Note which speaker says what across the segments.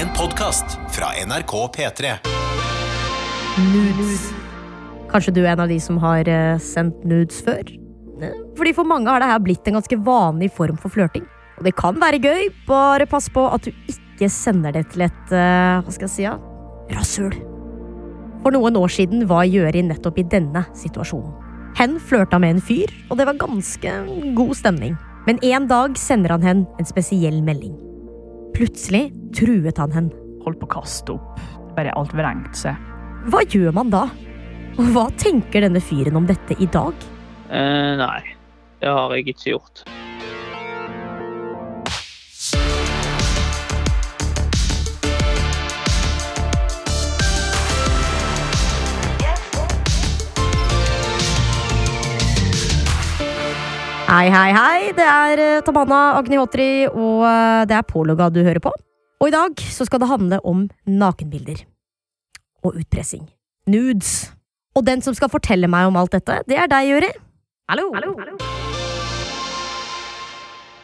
Speaker 1: En podkast fra NRK P3.
Speaker 2: Nudes. Kanskje du er en av de som har eh, sendt nudes før? Fordi For mange har det her blitt en ganske vanlig form for flørting. Og det kan være gøy, bare pass på at du ikke sender det til et eh, hva skal jeg si, ja, rasshøl. For noen år siden var Gjøri nettopp i denne situasjonen. Hen flørta med en fyr, og det var ganske god stemning. Men en dag sender han hen en spesiell melding. Plutselig truet han henne.
Speaker 3: Holdt på å kaste opp. Bare alt vrengte seg.
Speaker 2: Hva gjør man da? Og hva tenker denne fyren om dette i dag?
Speaker 4: Eh, nei, det har jeg ikke gjort.
Speaker 2: Hei, hei, hei. Det er eh, Tabanna Agnihotri, og eh, det er Pålogga du hører på. Og i dag så skal det handle om nakenbilder. Og utpressing. Nudes. Og den som skal fortelle meg om alt dette, det er deg, Jøri. Hallo.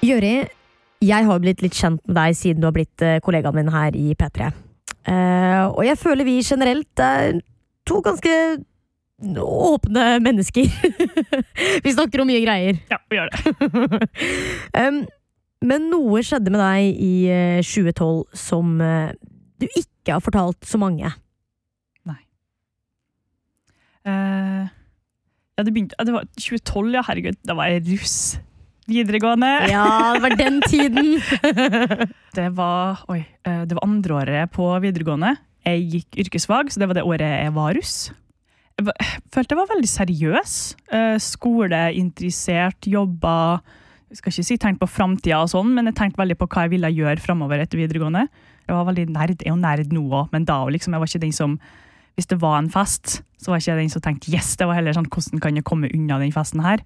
Speaker 2: Jøri, jeg har blitt litt kjent med deg siden du har blitt eh, kollegaen min her i P3. Uh, og jeg føler vi generelt er to ganske åpne mennesker. vi snakker om mye greier.
Speaker 3: Ja, vi gjør det.
Speaker 2: um, men noe skjedde med deg i eh, 2012 som eh, du ikke har fortalt så mange.
Speaker 3: Eh, ja, det begynte Det var 2012, ja. Herregud, da var jeg russ. Videregående.
Speaker 2: Ja, det var den tiden!
Speaker 3: Det var Oi. eh, Det var andreåret på videregående. Jeg gikk yrkesfag, så det var det året jeg var russ. Jeg følte jeg var veldig seriøs. Eh, Skoleinteressert, jobba Jeg skal ikke si tenkt på framtida sånn, men jeg tenkte veldig på hva jeg ville gjøre framover etter videregående. Jeg var veldig nerd. Jeg er jo nerd nå òg, men da liksom, jeg var ikke den som Hvis det var en fest, så var ikke jeg den som tenkte yes, det var heller sånn hvordan kan jeg komme unna den festen her.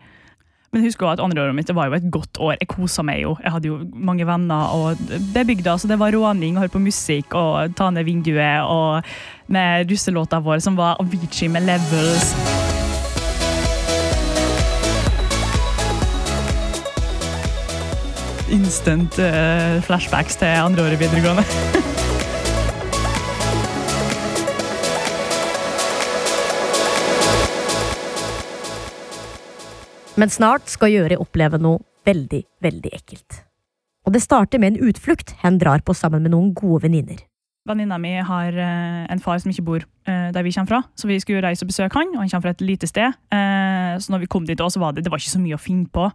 Speaker 3: Men husk også at andreåret mitt det var jo et godt år. Jeg kosa meg jo. Jeg hadde jo mange venner. og Det er bygda, så det var råning, høre på musikk og ta ned vinduet. Og med russelåta vår som var Avicii med Levels. Instant uh, flashbacks til andre året videregående.
Speaker 2: Men snart skal Gjøri oppleve noe veldig, veldig ekkelt. Og det starter med en utflukt hen drar på sammen med noen gode venninner.
Speaker 3: Venninna mi har eh, en far som ikke bor eh, der vi kommer fra, så vi skulle reise og besøke han, og han kommer fra et lite sted. Eh, så når vi kom dit, også var det, det var ikke så mye å finne på.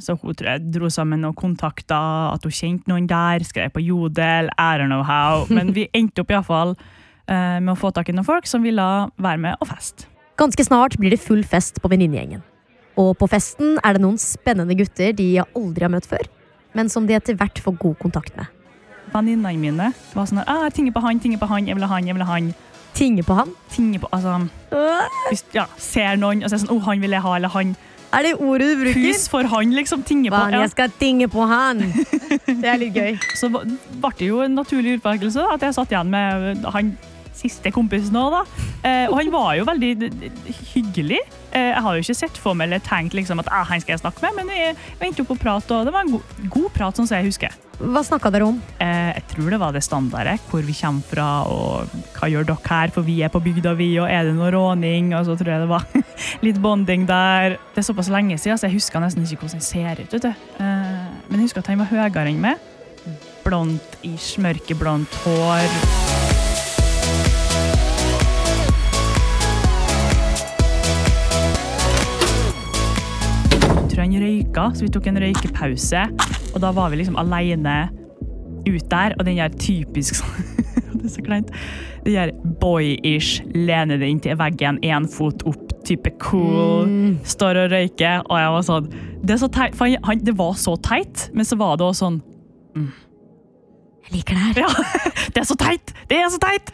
Speaker 3: Så hun tror jeg dro sammen og kontakta at hun kjente noen der, skrev på Jodel, I don't know how. Men vi endte opp iallfall eh, med å få tak i noen folk som ville være med og feste.
Speaker 2: Ganske snart blir det full fest på venninnegjengen. Og på festen er det noen spennende gutter de aldri har møtt før, men som de etter hvert får god kontakt med.
Speaker 3: Venninnene mine var sånn ah, jeg tinger på han, tinger på han, jeg vil ha han, jeg vil ha han.
Speaker 2: Tinge på han.
Speaker 3: Tinge på, altså, hvis, ja, ser noen og ser sånn, oh, han vil jeg ha, eller han.
Speaker 2: Er det ordet du bruker?
Speaker 3: Hus for han, liksom, tinge på.
Speaker 2: han.
Speaker 3: Ja.
Speaker 2: jeg skal tinge på han! Det er litt gøy.
Speaker 3: Så ble det jo en naturlig utmerkelse at jeg satt igjen med han siste kompisen òg, da. Eh, og han var jo veldig hyggelig. Eh, jeg har jo ikke sett for meg eller tenkt liksom at ah, han skal jeg snakke med, men vi endte opp å prate, og det var en god, god prat, sånn som jeg husker.
Speaker 2: Hva snakka dere om?
Speaker 3: Eh, jeg tror det var det standardet, hvor vi kommer fra, og hva gjør dere her, for vi er på bygda, vi, og er det noe råning? Og så tror jeg det var litt bonding der. Det er såpass lenge siden, så jeg husker nesten ikke hvordan han ser ut. Eh, men jeg husker at han var høyere enn meg. Blondt-ish, mørkeblondt hår. Han røyka, så vi tok en røykepause. Og da var vi liksom alene ut der, og den der typisk sånn Det er så kleint. Den der boy-ish, lener det inntil veggen, én fot opp, type cool, står og røyker. Og jeg var sånn Det, så teit, for han, det var så teit, men så var det også sånn
Speaker 2: Jeg liker det her.
Speaker 3: Ja, det er så teit! Det er så teit!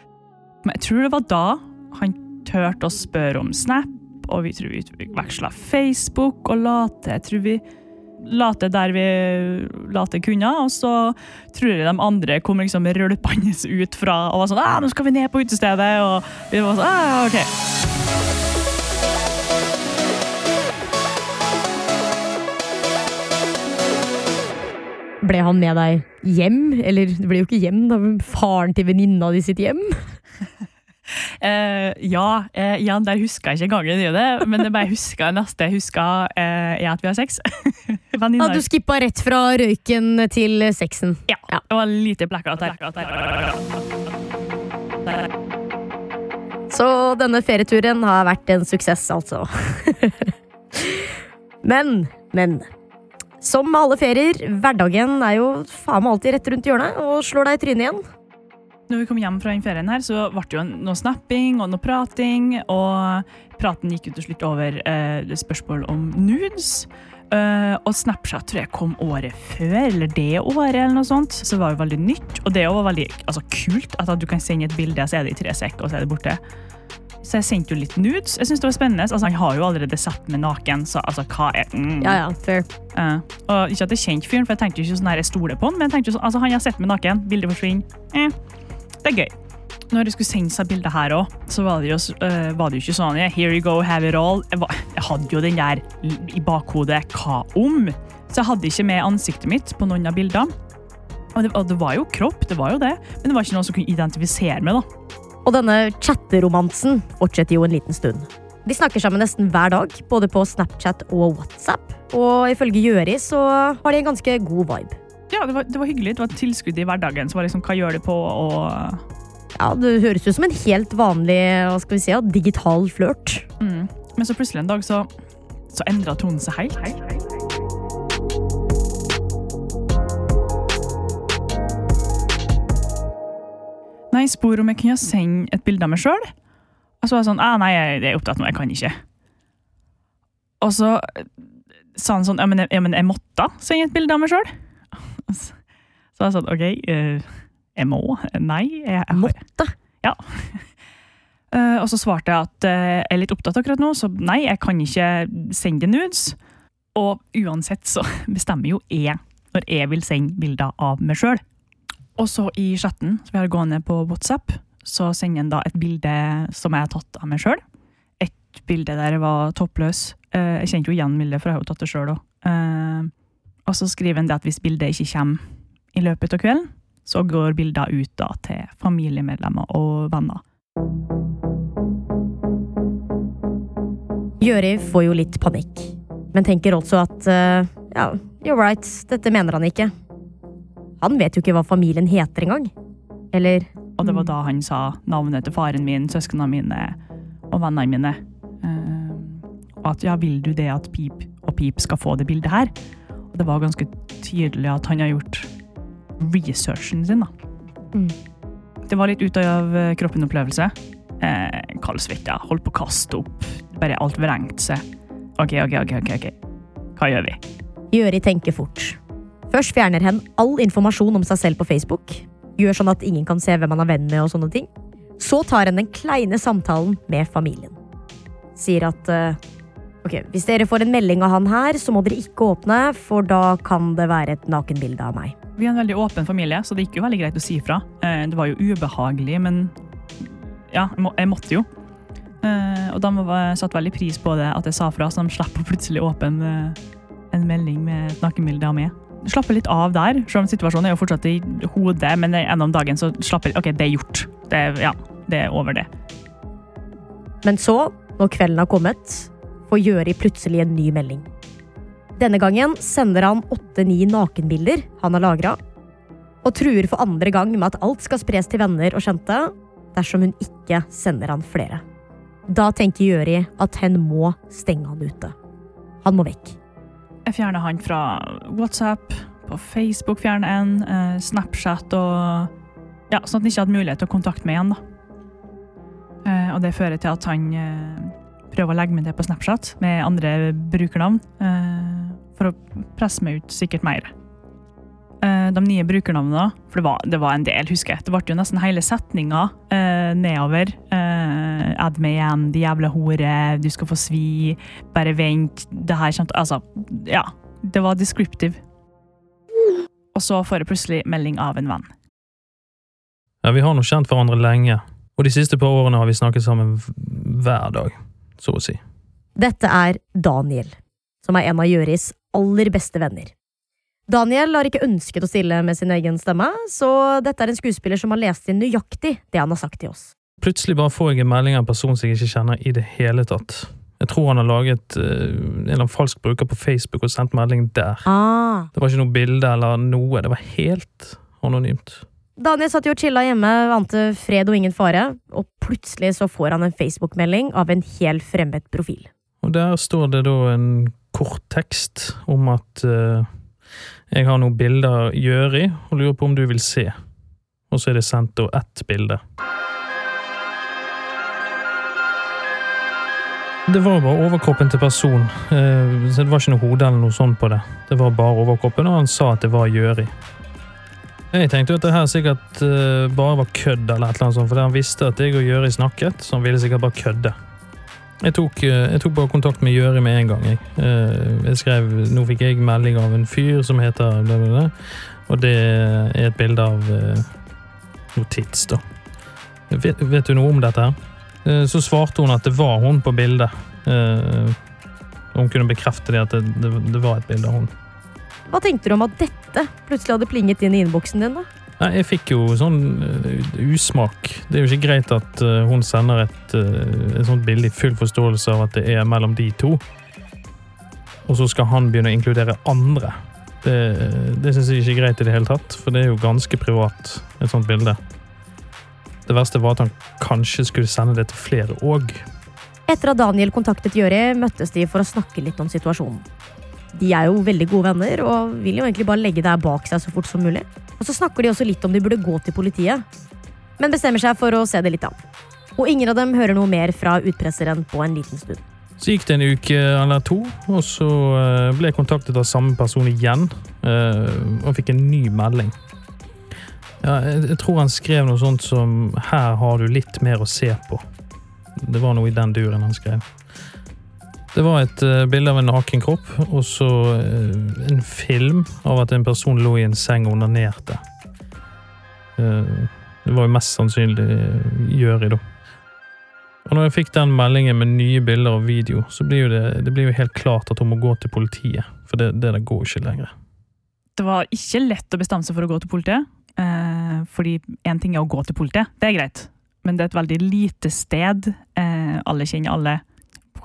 Speaker 3: Men jeg tror det var da han turte å spørre om Snap, og vi tror vi utveksla Facebook og la til. Jeg tror vi la til der vi la til kunne, og så tror jeg de andre kom liksom rølpende ut fra og var sånn ah, 'Nå skal vi ned på utestedet', og vi var sånn ah, OK.
Speaker 2: Ble han med deg hjem? Eller det ble jo ikke hjem, da. Faren til venninna di sitt hjem?
Speaker 3: Eh, ja, uh, igjen, der husker jeg ikke gangen i det, men det bare husker, neste jeg husker, uh, er at vi har sex.
Speaker 2: Ja, du skippa rett fra røyken til sexen.
Speaker 3: Ja, det var lite blackout her.
Speaker 2: Så denne ferieturen har vært en suksess, altså. men, men. Som med alle ferier, hverdagen er jo faen meg alltid rett rundt hjørnet og slår deg i trynet igjen.
Speaker 3: Når vi kom hjem fra den ferien her, så ble det jo noe snapping og noe prating, og praten gikk jo til slutt over eh, spørsmål om nudes. Uh, og Snapchat tror jeg kom året før, eller det året, eller noe sånt. Så det var jo veldig nytt, og det var veldig altså, kult at du kan sende et bilde, så er det i tre sekk, og så er det borte. Så jeg sendte jo litt nudes. Jeg synes det var spennende. Altså, Han har jo allerede sett meg naken, så altså, hva er mm.
Speaker 2: Ja, ja, fair.
Speaker 3: Uh, og ikke at jeg kjente fyren, for jeg tenkte jo ikke sånn her jeg stoler på han, men jeg tenkte jo sånn, altså, han har sett meg naken, bildet forsvinner. Eh, det er gøy. Når jeg skulle sende seg bildet her òg, så var det, jo, uh, var det jo ikke sånn Here you go, have it all. Jeg, var, jeg hadde jo den der i bakhodet Hva om? Så jeg hadde ikke med ansiktet mitt på noen av bildene. Og det, og det var jo kropp, det var jo det, men det var ikke noen som kunne identifisere meg. da.
Speaker 2: Og denne chatteromansen fortsetter jo en liten stund. Vi snakker sammen nesten hver dag, både på Snapchat og WhatsApp. Og ifølge Gjøri så har de en ganske god vibe.
Speaker 3: Ja, det var, det var hyggelig. Det var et tilskudd i hverdagen. Så var liksom, hva gjør det på? Og,
Speaker 2: Ja, Det høres ut som en helt vanlig hva skal vi si, ja, digital flørt.
Speaker 3: mm. Men så plutselig en dag så, så endra tonen seg helt. Nei, jeg spurte om jeg kunne sende et bilde av meg sjøl. Og så var jeg sånn ah, Nei, jeg er opptatt nå, jeg kan ikke. Og så sa han sånn Ja, men jeg, ja, jeg måtte sende et bilde av meg sjøl. Så jeg sa OK, eh, jeg må? Nei. Jeg, jeg
Speaker 2: Måtte.
Speaker 3: ja. Eh, og så svarte jeg at eh, jeg er litt opptatt akkurat nå, så nei, jeg kan ikke sende nudes. Og uansett så bestemmer jo jeg når jeg vil sende bilder av meg sjøl. Og så i chatten som vi har gående på WhatsApp, så sender en da et bilde som jeg har tatt av meg sjøl. Et bilde der jeg var toppløs. Jeg kjente jo igjen bildet, for jeg har jo tatt det sjøl òg. Og så skriver en det at hvis bildet ikke kommer i løpet av kvelden, så går bildet ut da til familiemedlemmer og venner.
Speaker 2: Gjøri får jo litt panikk, men tenker også at uh, ja, you're right, dette mener han ikke. Han vet jo ikke hva familien heter engang. Eller
Speaker 3: Og det var da han sa navnet til faren min, søsknene mine og vennene mine. Uh, at ja, vil du det at Pip og Pip skal få det bildet her? Det var ganske tydelig at han har gjort researchen sin, da.
Speaker 2: Mm.
Speaker 3: Det var litt ut av eh, kroppen-opplevelse. Eh, Kaldsvetta, holdt på å kaste opp. Bare alt vrengte seg. OK, OK, OK, ok, ok. Hva gjør vi?
Speaker 2: Gjøri tenker fort. Først fjerner hen all informasjon om seg selv på Facebook. Gjør sånn at ingen kan se hvem han er venn med og sånne ting. Så tar hen den kleine samtalen med familien. Sier at eh, ok, hvis dere får en melding av han her, så må dere ikke åpne, for da kan det være et nakenbilde av meg.
Speaker 3: Vi er en veldig åpen familie, så det gikk jo veldig greit å si fra. Eh, Det var jo ubehagelig, men ja, jeg måtte jo. Eh, Og de var- satte veldig pris på det at jeg sa fra, så de slapp å plutselig åpne eh, en melding med et nakenbilde av meg. Slappe litt av der, selv om situasjonen er jo fortsatt i hodet, men gjennom om dagen så slapper jeg Ok, det er gjort. Det ja, det er over det.
Speaker 2: Men så, når kvelden har kommet, får Gjøri plutselig en ny melding. Denne gangen sender han åtte-ni nakenbilder han har lagra, og truer for andre gang med at alt skal spres til venner og kjente dersom hun ikke sender han flere. Da tenker Gjøri at hen må stenge han ute. Han må vekk.
Speaker 3: Jeg fjerner han fra WhatsApp, på Facebook fjerner en, eh, Snapchat og Ja, sånn at han ikke hadde mulighet til å kontakte meg igjen, da. Eh, og det fører til at han eh, prøver å legge meg til på Snapchat med andre brukernavn, eh, for å presse meg ut sikkert mer. Eh, de nye brukernavnene, for det var, det var en del, husker jeg. Det ble jo nesten hele setninga eh, nedover. Add meg igjen, de jævla hore, du skal få svi, bare vent, det her til Altså, ja. Det var descriptive. Og så får jeg plutselig melding av en venn.
Speaker 5: Ja, vi har nå kjent hverandre lenge, og de siste par årene har vi snakket sammen hver dag, så å si.
Speaker 2: Dette er Daniel, som er en av Gjøris aller beste venner. Daniel har ikke ønsket å stille med sin egen stemme, så dette er en skuespiller som har lest inn nøyaktig det han har sagt til oss.
Speaker 5: Plutselig bare får jeg en melding av en person som jeg ikke kjenner i det hele tatt. Jeg tror han har laget uh, en eller annen falsk bruker på Facebook og sendt melding der.
Speaker 2: Ah.
Speaker 5: Det var ikke noe bilde eller noe, det var helt anonymt.
Speaker 2: Daniel satt jo og chilla hjemme, ante fred og ingen fare, og plutselig så får han en Facebook-melding av en helt fremmed profil.
Speaker 5: Og der står det da en kort tekst om at uh, jeg har noen bilder Gjøri, og lurer på om du vil se. Og så er det sendt da ett bilde. Det var bare overkroppen til person, Uh, det var ikke noe hode eller noe sånt på det. Det var bare overkroppen, og han sa at det var Gjøri. Jeg tenkte jo at det her sikkert uh, bare var kødd, eller et eller annet sånt, fordi han visste at jeg og Gjøri snakket, så han ville sikkert bare kødde. Jeg tok, eh, jeg tok bare kontakt med Gjøri med en gang. Jeg, Eh, jeg skrev Nå fikk jeg melding av en fyr som heter blablabla, bla, bla, og det er et bilde av noe tids, da. Vet, vet du noe om dette her? Så svarte hun at det var hun på bildet. Hun kunne bekrefte det at det, det, det var et bilde av hun.
Speaker 2: Hva tenkte du om at dette plutselig hadde plinget inn i innboksen din? da?
Speaker 5: Nei, jeg fikk jo sånn eh, usmak. Det er jo ikke greit at eh, hun sender et, eh, et sånt bilde i full forståelse av at det er mellom de to. Og så skal han begynne å inkludere andre. Det, det syns jeg ikke er greit i det hele tatt, for det er jo ganske privat, et sånt bilde. Det verste var at han kanskje skulle sende det til flere òg.
Speaker 2: Etter at Daniel kontaktet Gjøri, møttes de for å snakke litt om situasjonen. De er jo veldig gode venner og vil jo egentlig bare legge her bak seg så fort som mulig. Og så snakker de også litt om de burde gå til politiet, men bestemmer seg for å se det litt an. Og ingen av dem hører noe mer fra utpresseren på en liten stund.
Speaker 5: Så gikk det en uke eller to, og så eh, ble jeg kontaktet av samme person igjen. eh, Og fikk en ny melding. Ja, jeg tror han skrev noe sånt som 'Her har du litt mer å se på'. Det var noe i den duren han skrev. Det var et eh, bilde av en naken kropp, og så eh, en film av at en person lå i en seng og onanerte. Eh, det var jo mest sannsynlig Gjøri, da. Og når jeg fikk den meldingen med nye bilder og video, så blir jo det, det blir jo helt klart at hun må gå til politiet. For det, det der går ikke lenger.
Speaker 3: Det var ikke lett å bestemme seg for å gå til politiet. Eh, fordi én ting er å gå til politiet, det er greit. Men det er et veldig lite sted. Eh, alle kjenner alle.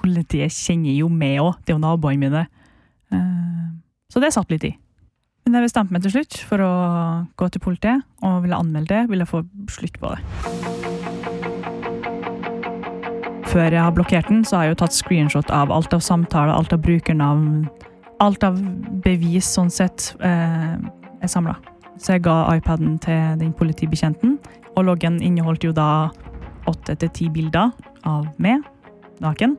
Speaker 3: Politiet kjenner jo meg òg, det er jo naboene mine. Eh, så det satt litt i. Men jeg bestemte meg til slutt for å gå til politiet, og ville anmelde det. Ville få slutt på det. Før jeg har blokkert den, så har jeg jo tatt screenshot av alt av samtaler, alt av brukernavn, alt av bevis sånn sett eh, er samla. Så jeg ga iPaden til den politibetjenten, og loggen inneholdt jo da åtte til ti bilder av meg, naken.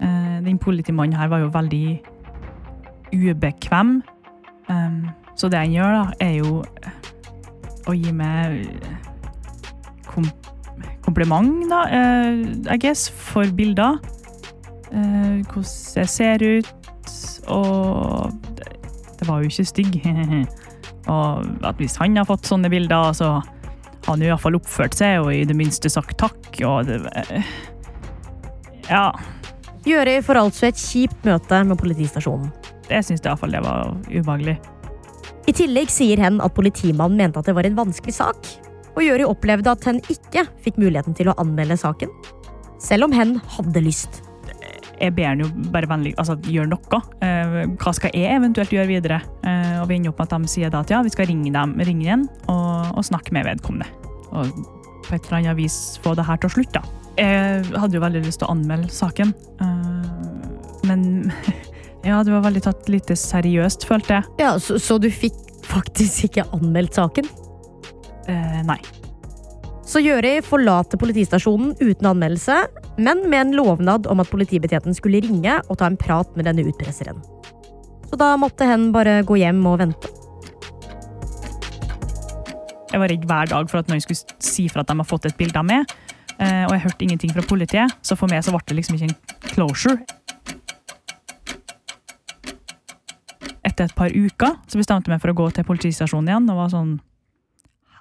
Speaker 3: Eh, den politimannen her var jo veldig ubekvem. Så det han gjør, da, er jo å gi meg kom kompliment, da, eh, I guess, for bilder. Eh, hvordan jeg ser ut, og det, var jo ikke stygg. og at hvis han har fått sånne bilder, så har han jo iallfall oppført seg og i det minste sagt takk, og det eh, Ja.
Speaker 2: Gjøri får altså et kjipt møte med politistasjonen.
Speaker 3: Det syns jeg iallfall det var ubehagelig.
Speaker 2: I tillegg sier hen at politimannen mente at det var en vanskelig sak, og Gjøri opplevde at hen ikke fikk muligheten til å anmelde saken, selv om hen hadde lyst.
Speaker 3: jeg ber han jo bare vennlig altså, gjøre noe. Eh, hva skal jeg eventuelt gjøre videre? Eh, og vi ender opp med at de sier da at ja, vi skal ringe dem ringe igjen og, og snakke med vedkommende. Og på et eller annet vis få det her til å slutte. da. Jeg hadde jo veldig lyst til å anmelde saken, eh, men ja, det var veldig tatt lite seriøst, følte jeg.
Speaker 2: Ja, så, så du fikk faktisk ikke anmeldt saken?
Speaker 3: Eh, nei.
Speaker 2: Så Gjøri forlater politistasjonen uten anmeldelse, men med en lovnad om at politibetjenten skulle ringe og ta en prat med denne utpresseren. Så da måtte hen bare gå hjem og vente.
Speaker 3: Jeg var redd hver dag for at noen skulle si fra at de har fått et bilde av meg. Eh, Og jeg hørte ingenting fra politiet, så for meg så ble det liksom ikke en closure. Etter et par uker så bestemte jeg meg for å gå til politistasjonen igjen og var sånn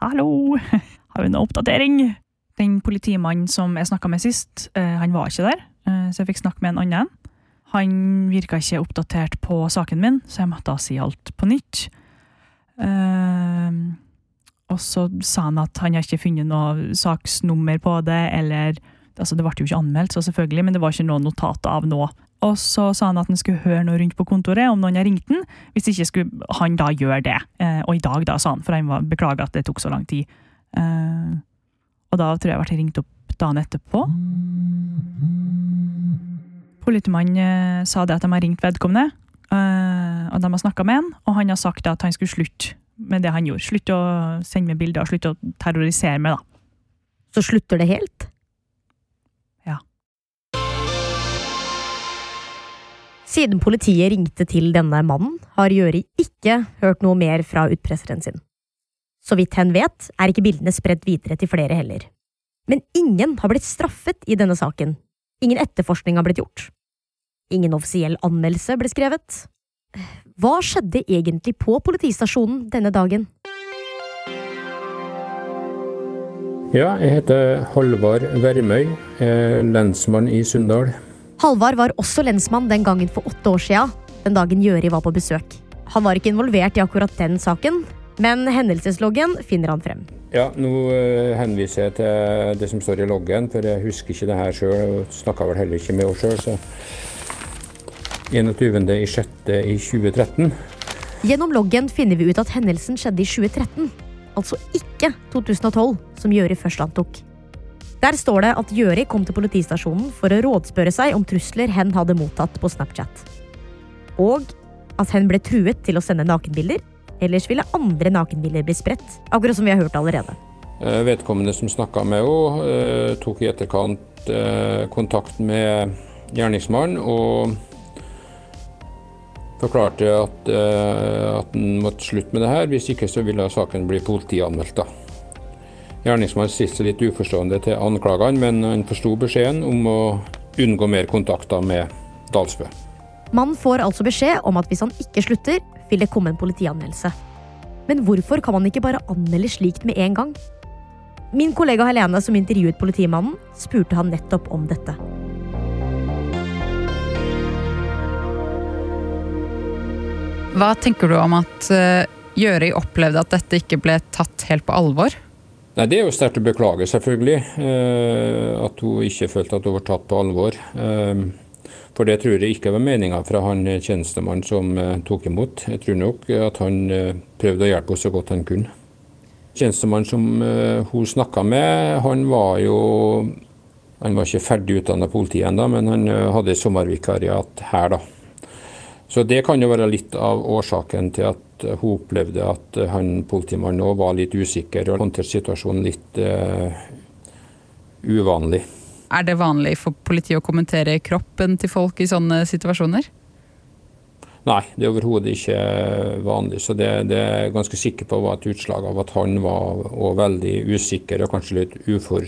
Speaker 3: Hallo, har vi noe oppdatering? Den politimannen som jeg snakka med sist, eh, han var ikke der, eh, så jeg fikk snakke med en annen. Han virka ikke oppdatert på saken min, så jeg måtte da si alt på nytt. Eh, og så sa han at han har ikke funnet noe saksnummer på det, eller altså Det ble jo ikke anmeldt, så selvfølgelig, men det var ikke noe notat av noe. Og så sa han at han skulle høre noe rundt på kontoret om noen har ringt den. Hvis ikke skulle han da gjøre det. Eh, og i dag, da, sa han, for han var beklaga at det tok så lang tid. Eh, og da tror jeg jeg ble ringt opp dagen etterpå. Politimannen eh, sa det at de har ringt vedkommende, eh, og de har snakka med han, og han har sagt at han skulle slutte med det han gjorde. Slutt å sende meg bilder, slutt å terrorisere meg, da.
Speaker 2: Så slutter det helt?
Speaker 3: Ja.
Speaker 2: Siden politiet ringte til denne mannen, har Gjøri ikke hørt noe mer fra utpresseren sin. Så vidt hen vet, er ikke bildene spredt videre til flere heller. Men ingen har blitt straffet i denne saken. Ingen etterforskning har blitt gjort. Ingen offisiell anmeldelse ble skrevet. Hva skjedde egentlig på politistasjonen denne dagen?
Speaker 6: Ja, jeg heter Halvard Vermøy, er lensmann i Sunndal.
Speaker 2: Halvard var også lensmann den gangen for åtte år sia, den dagen Gjøri var på besøk. Han var ikke involvert i akkurat den saken, men hendelsesloggen finner han frem.
Speaker 6: Ja, nå eh, henviser jeg til det som står i loggen, for jeg husker ikke det her sjøl, snakka vel heller ikke med henne sjøl, så 21.06. i 2013.
Speaker 2: Gjennom loggen finner vi ut at hendelsen skjedde i 2013, altså ikke 2012, som Gjøri først antok. Der står det at Gjøri kom til politistasjonen for å rådspørre seg om trusler hen hadde mottatt på Snapchat. Og at hen ble truet til å sende nakenbilder, ellers ville andre nakenbilder bli spredt, akkurat som vi har hørt allerede.
Speaker 6: Eh, Vedkommende som snakka med henne, eh, tok i etterkant eh, kontakt med gjerningsmannen og forklarte at, uh, at han måtte slutte med det her, hvis ikke så ville saken bli politianmeldt. da. Gjerningsmannen stilte seg litt uforstående til anklagene, men han forsto beskjeden om å unngå mer kontakter med Dalsbø.
Speaker 2: Mannen får altså beskjed om at hvis han ikke slutter, vil det komme en politianmeldelse. Men hvorfor kan man ikke bare anmelde slikt med en gang? Min kollega Helene, som intervjuet politimannen, spurte han nettopp om dette.
Speaker 7: Hva tenker du om at uh, Gjøri opplevde at dette ikke ble tatt helt på alvor?
Speaker 6: Nei, Det er jo sterkt å beklage, selvfølgelig. eh, At hun ikke følte at hun var tatt på alvor. Eh, For det tror jeg ikke var meninga fra han tjenestemannen som eh, tok imot. Jeg tror nok at han eh, prøvde å hjelpe henne så godt han kunne. Tjenestemannen som eh, hun snakka med, han var jo Han var ikke ferdig utdanna politi ennå, men han eh, hadde sommervikariat her, da. Så det kan jo være litt av årsaken til at eh, hun opplevde at eh, han politimannen òg var litt usikker og håndterte situasjonen litt uh, uvanlig.
Speaker 7: Er det vanlig for politiet å kommentere kroppen til folk i sånne situasjoner?
Speaker 6: Nei, det er overhodet ikke vanlig. Så det, det er jeg ganske sikker på var et utslag av at han var veldig usikker og kanskje litt ufor,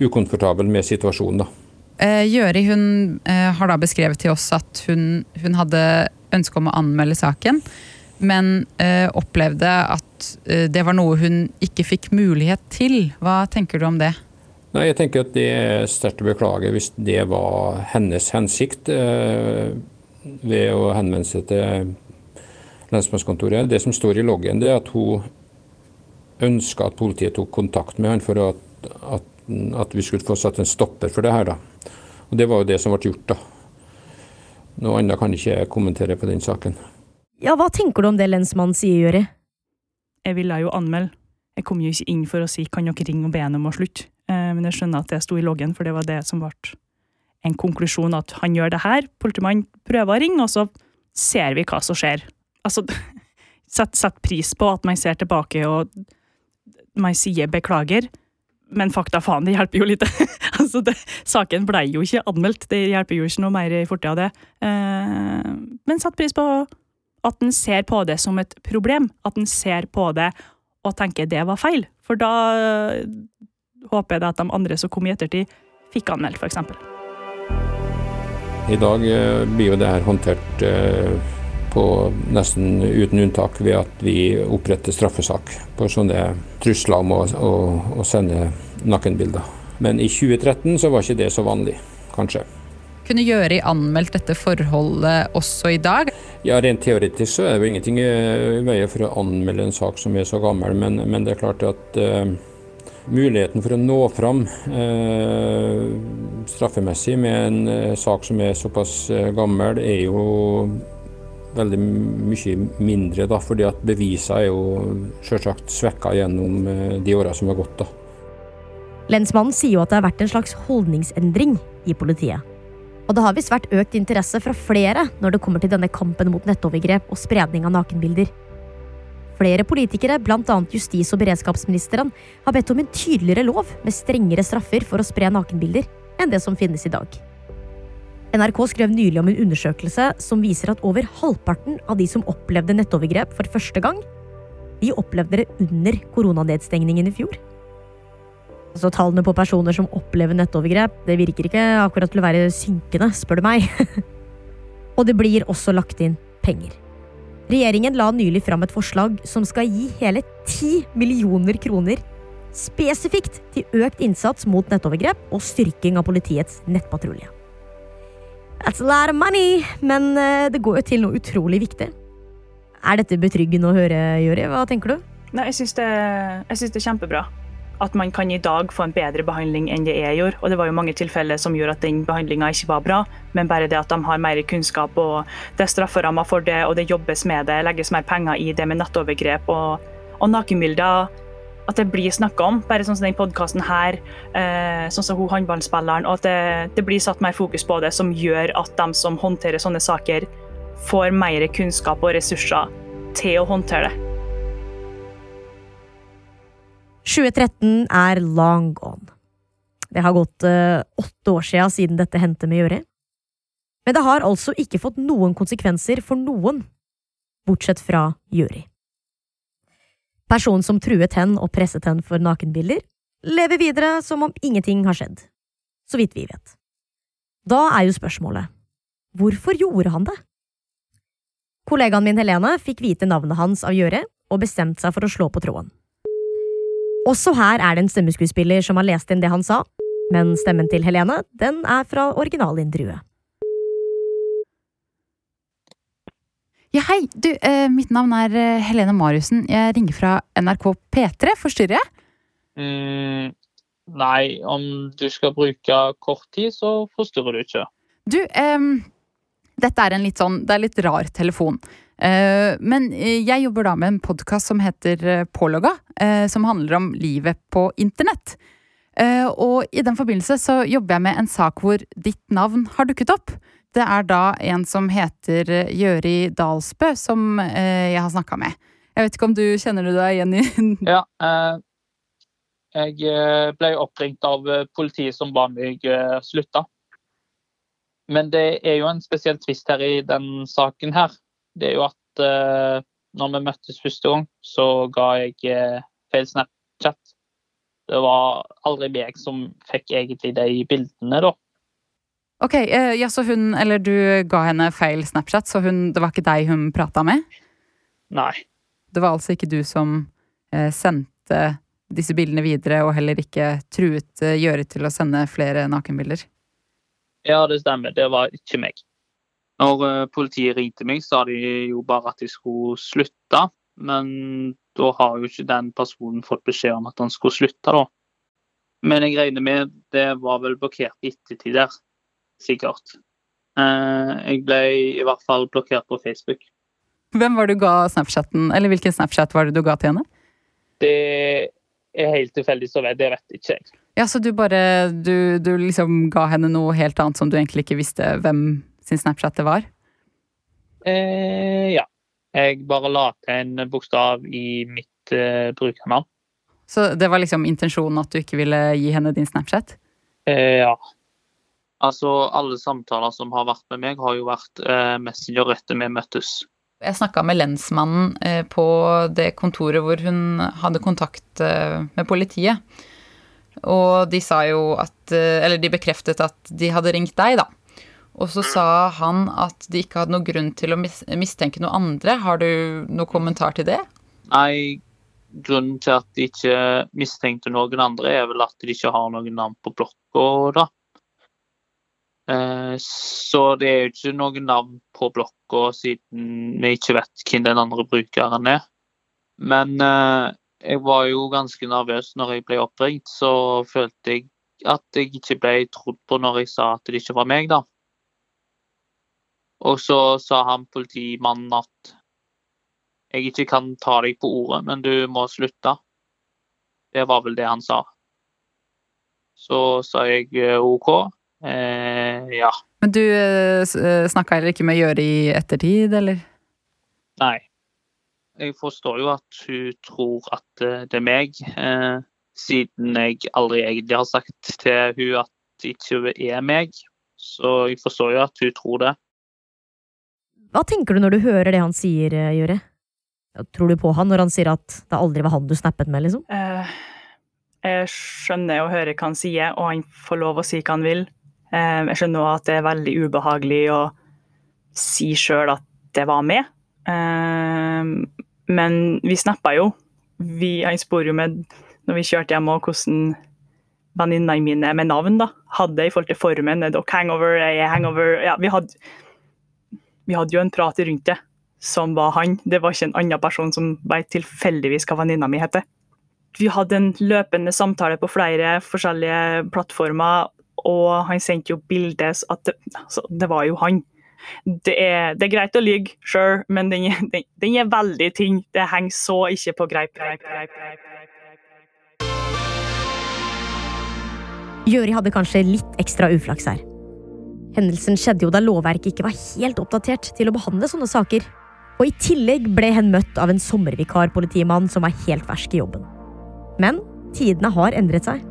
Speaker 6: ukomfortabel med situasjonen. da.
Speaker 7: Eh, Gjøri hun eh, har da beskrevet til oss at hun, hun hadde ønske om å anmelde saken, men eh, opplevde at eh, det var noe hun ikke fikk mulighet til. Hva tenker du om det?
Speaker 6: Nei, jeg tenker at Det er sterkt å beklage hvis det var hennes hensikt eh, ved å henvende seg til lensmannskontoret. Det som står i loggen, det er at hun ønska at politiet tok kontakt med han for at, at, at vi skulle få satt en stopper for det her. da. Og Det var jo det som ble gjort. da. Noe annet kan ikke jeg kommentere på den saken.
Speaker 2: Ja, hva tenker du om det lensmannen sier, Jøri?
Speaker 3: Jeg ville jo anmelde. Jeg kom jo ikke inn for å si kan dere ringe og be henne om å slutte. Eh, Men jeg skjønner at det sto i loggen, for det var det som ble en konklusjon. At han gjør det her, politimannen prøver å ringe, og så ser vi hva som skjer. Altså, sett, sett pris på at man ser tilbake og man sier beklager. Men fakta faen, det hjelper jo lite. altså det, saken ble jo ikke anmeldt, det hjelper jo ikke noe mer i fortida det. Eh, men satt pris på at en ser på det som et problem. At en ser på det og tenker det var feil. For da øh, håper jeg det at de andre som kom i ettertid, fikk anmeldt, f.eks.
Speaker 6: I dag eh, blir jo det her håndtert eh, på nesten uten unntak ved at vi oppretter straffesak på sånne trusler om å, å, å sende nakenbilder. Men i 2013 så var ikke det så vanlig, kanskje.
Speaker 7: Kunne Gjøri anmeldt dette forholdet også i dag?
Speaker 6: Ja, Rent teoretisk så er det jo ingenting i veien for å anmelde en sak som er så gammel, men, men det er klart at uh, muligheten for å nå fram uh, straffemessig med en uh, sak som er såpass gammel, er jo veldig mye mindre, da, fordi at bevisene er jo selvsagt svekka gjennom de åra som har gått. da.
Speaker 2: Lensmannen sier jo at det har vært en slags holdningsendring i politiet. Og det har visst vært økt interesse fra flere når det kommer til denne kampen mot nettovergrep og spredning av nakenbilder. Flere politikere, bl.a. justis- og beredskapsministeren, har bedt om en tydeligere lov med strengere straffer for å spre nakenbilder enn det som finnes i dag. NRK skrev nylig om en undersøkelse som viser at over halvparten av de som opplevde nettovergrep for første gang, de opplevde det under koronanedstengningen i fjor. Altså, tallene på personer som opplever nettovergrep, det virker ikke akkurat til å være synkende, spør du meg. og det blir også lagt inn penger. Regjeringen la nylig fram et forslag som skal gi hele 10 millioner kroner spesifikt til økt innsats mot nettovergrep og styrking av politiets nettpatrulje. That's a lot of money, men eh, det går jo til noe utrolig viktig. Er dette betryggende å høre, Juri? Hva tenker du?
Speaker 3: Nei, jeg syns det, det, er kjempebra at man kan i dag få en bedre behandling enn det jeg gjorde. Og det var jo mange tilfeller som gjorde at den behandlinga ikke var bra, men bare det at de har mer kunnskap, og det er strafferammer for det, og det jobbes med det, legges mer penger i det med nettovergrep og, og nakenbilder. At det blir snakka om, bare sånn som den podkasten her, eh, sånn som hun håndballspilleren, og at det, det blir satt mer fokus på det, som gjør at de som håndterer sånne saker, får mer kunnskap og ressurser til å håndtere det.
Speaker 2: 2013 er long gone. Det har gått uh, åtte år siden, siden dette hendte med Jøri. Men det har altså ikke fått noen konsekvenser for noen, bortsett fra Jøri. Personen som truet henne og presset henne for nakenbilder, lever videre som om ingenting har skjedd, så vidt vi vet. Da er jo spørsmålet, hvorfor gjorde han det? Kollegaen min Helene fikk vite navnet hans av Gjøri og bestemte seg for å slå på tråden. Også her er det en stemmeskuespiller som har lest inn det han sa, men stemmen til Helene den er fra originalintervjuet.
Speaker 7: Ja, hei. Du, eh, mitt navn er eh, Helene Mariussen. Jeg ringer fra NRK P3. Forstyrrer jeg?
Speaker 4: Mm, nei, om du skal bruke kort tid, så forstyrrer du ikke.
Speaker 7: Du, eh, dette er en litt sånn Det er litt rar telefon. Eh, men eh, jeg jobber da med en podkast som heter eh, Pålogga, som handler om livet på internett. Og i den forbindelse så jobber jeg med en sak hvor ditt navn har dukket opp. Det er da en som heter Gjøri Dalsbø, som jeg har snakka med. Jeg vet ikke om du kjenner du deg igjen i
Speaker 4: Ja. jeg ble oppringt av politiet som ba meg slutte. Men det er jo en spesiell tvist her i den saken her det er jo at uh, når vi møttes første gang, så ga jeg uh, feil Snapchat. Det var aldri meg som fikk egentlig de bildene, da.
Speaker 7: Ok, uh, ja, så hun, eller du ga henne feil Snapchat, så hun, det var ikke deg hun prata med?
Speaker 4: Nei.
Speaker 7: Det var altså ikke du som sendte disse bildene videre, og heller ikke truet Gjøre til å sende flere nakenbilder?
Speaker 4: Ja, det stemmer. Det var ikke meg. Når eh, politiet ringte meg, sa de jo bare at de skulle slutte. Men da har jo ikke den personen fått beskjed om at han skulle slutte, da. Men jeg regner med det var vel blokkert i ettertid der. Sikkert. Eh, jeg ble i hvert fall blokkert på Facebook.
Speaker 7: Hvem var du ga Snapchaten, eller hvilken Snapchat var det du ga til henne?
Speaker 4: Det er helt tilfeldig, så det vet ikke jeg.
Speaker 7: Ja, Så du bare du, du liksom ga henne noe helt annet som du egentlig ikke visste hvem sin Snapchat det var?
Speaker 4: Eh, ja. Jeg bare la til en bokstav i mitt eh, brukernavn.
Speaker 7: Så det var liksom intensjonen at du ikke ville gi henne din Snapchat?
Speaker 4: Eh, ja. Altså, alle samtaler som har vært med meg, har jo vært eh, Messenger etter vi møttes.
Speaker 7: Jeg snakka med lensmannen eh, på det kontoret hvor hun hadde kontakt eh, med politiet. Og de sa jo at eh, Eller de bekreftet at de hadde ringt deg, da. Og så sa han at de ikke hadde noen grunn til å mistenke noen andre. Har du noen kommentar til det?
Speaker 4: Nei, grunnen til at de ikke mistenkte noen andre, er vel at de ikke har noen navn på blokka, da. Eh, så det er jo ikke noen navn på blokka siden vi ikke vet hvem den andre brukeren er. Men eh, jeg var jo ganske nervøs når jeg ble oppringt, så følte jeg at jeg ikke ble trodd på når jeg sa at det ikke var meg, da. Og så sa han politimannen at jeg ikke kan ta deg på ordet, men du må slutte. Det var vel det han sa. Så sa jeg eh, OK. Eh, ja.
Speaker 7: Men du eh, snakka heller ikke med Gjøri i ettertid, eller?
Speaker 4: Nei. Jeg forstår jo at hun tror at eh, det er meg, eh, siden jeg aldri egentlig har sagt til hun at det ikke er meg. Så jeg forstår jo at hun tror det.
Speaker 2: Hva tenker du når du hører det han sier, eh, Tror du på han når han sier at det aldri var han du snappet med, liksom?
Speaker 3: Eh, jeg skjønner og hører hva han sier, og han får lov å si hva han vil. Eh, jeg skjønner også at det er veldig ubehagelig å si sjøl at det var. Eh, men vi snappa jo. Vi, han spor jo med når vi kjørte hjem, og hvordan venninnene mine med navn da, hadde i forhold til formen. Er dere hangover? Er jeg hangover? Ja, vi hadde, vi hadde jo en prat rundt det som var han. Det var ikke en annen person som veit tilfeldigvis hva venninna mi heter. Vi hadde en løpende samtale på flere forskjellige plattformer, og han sendte jo bilde at det, altså, det var jo han. Det er, det er greit å lyge, sure, men den, den, den er veldig ting. Det henger så ikke på greip. greip, greip, greip.
Speaker 2: Gjøri hadde kanskje litt ekstra uflaks her. Hendelsen skjedde jo da lovverket ikke var helt oppdatert til å behandle sånne saker. Og i tillegg ble hen møtt av en sommervikarpolitimann som var helt fersk i jobben. Men tidene har endret seg.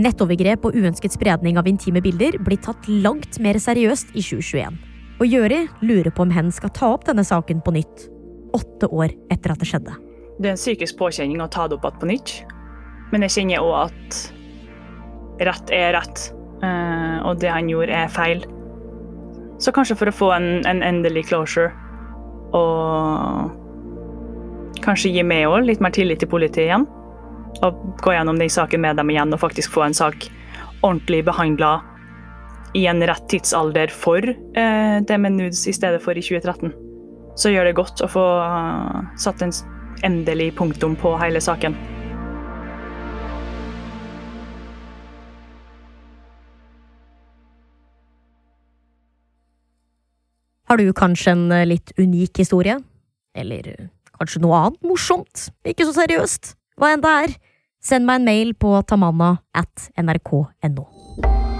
Speaker 2: Nettovergrep og uønsket spredning av intime bilder blir tatt langt mer seriøst i 2021. Og Gjøri lurer på om hen skal ta opp denne saken på nytt, åtte år etter at det skjedde.
Speaker 3: Det er en psykisk påkjenning å ta det opp igjen på nytt. Men jeg kjenner òg at rett er rett, og det han gjorde, er feil. Så kanskje for å få en, en endelig closure og kanskje gi meg òg litt mer tillit til politiet igjen. Og gå gjennom den saken med dem igjen og faktisk få en sak ordentlig behandla i en rett tidsalder for eh, det med nudes i stedet for i 2013. Så gjør det godt å få eh, satt en endelig punktum på hele saken.
Speaker 2: Har du kanskje en eh, litt unik historie? Eller eh, kanskje noe annet morsomt? Ikke så seriøst? Hva enn det er? Send meg en mail på tamanna at nrk.no.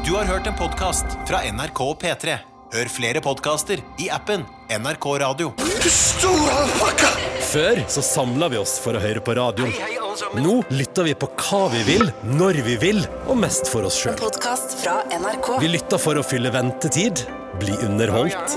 Speaker 1: Du har hørt en podkast fra NRK P3. Hør flere podkaster i appen NRK Radio.
Speaker 8: Før så samla vi oss for å høre på radio. Nå lytter vi på hva vi vil, når vi vil, og mest for oss sjøl.
Speaker 9: Podkast fra NRK.
Speaker 8: Vi lytter for å fylle ventetid, bli underholdt,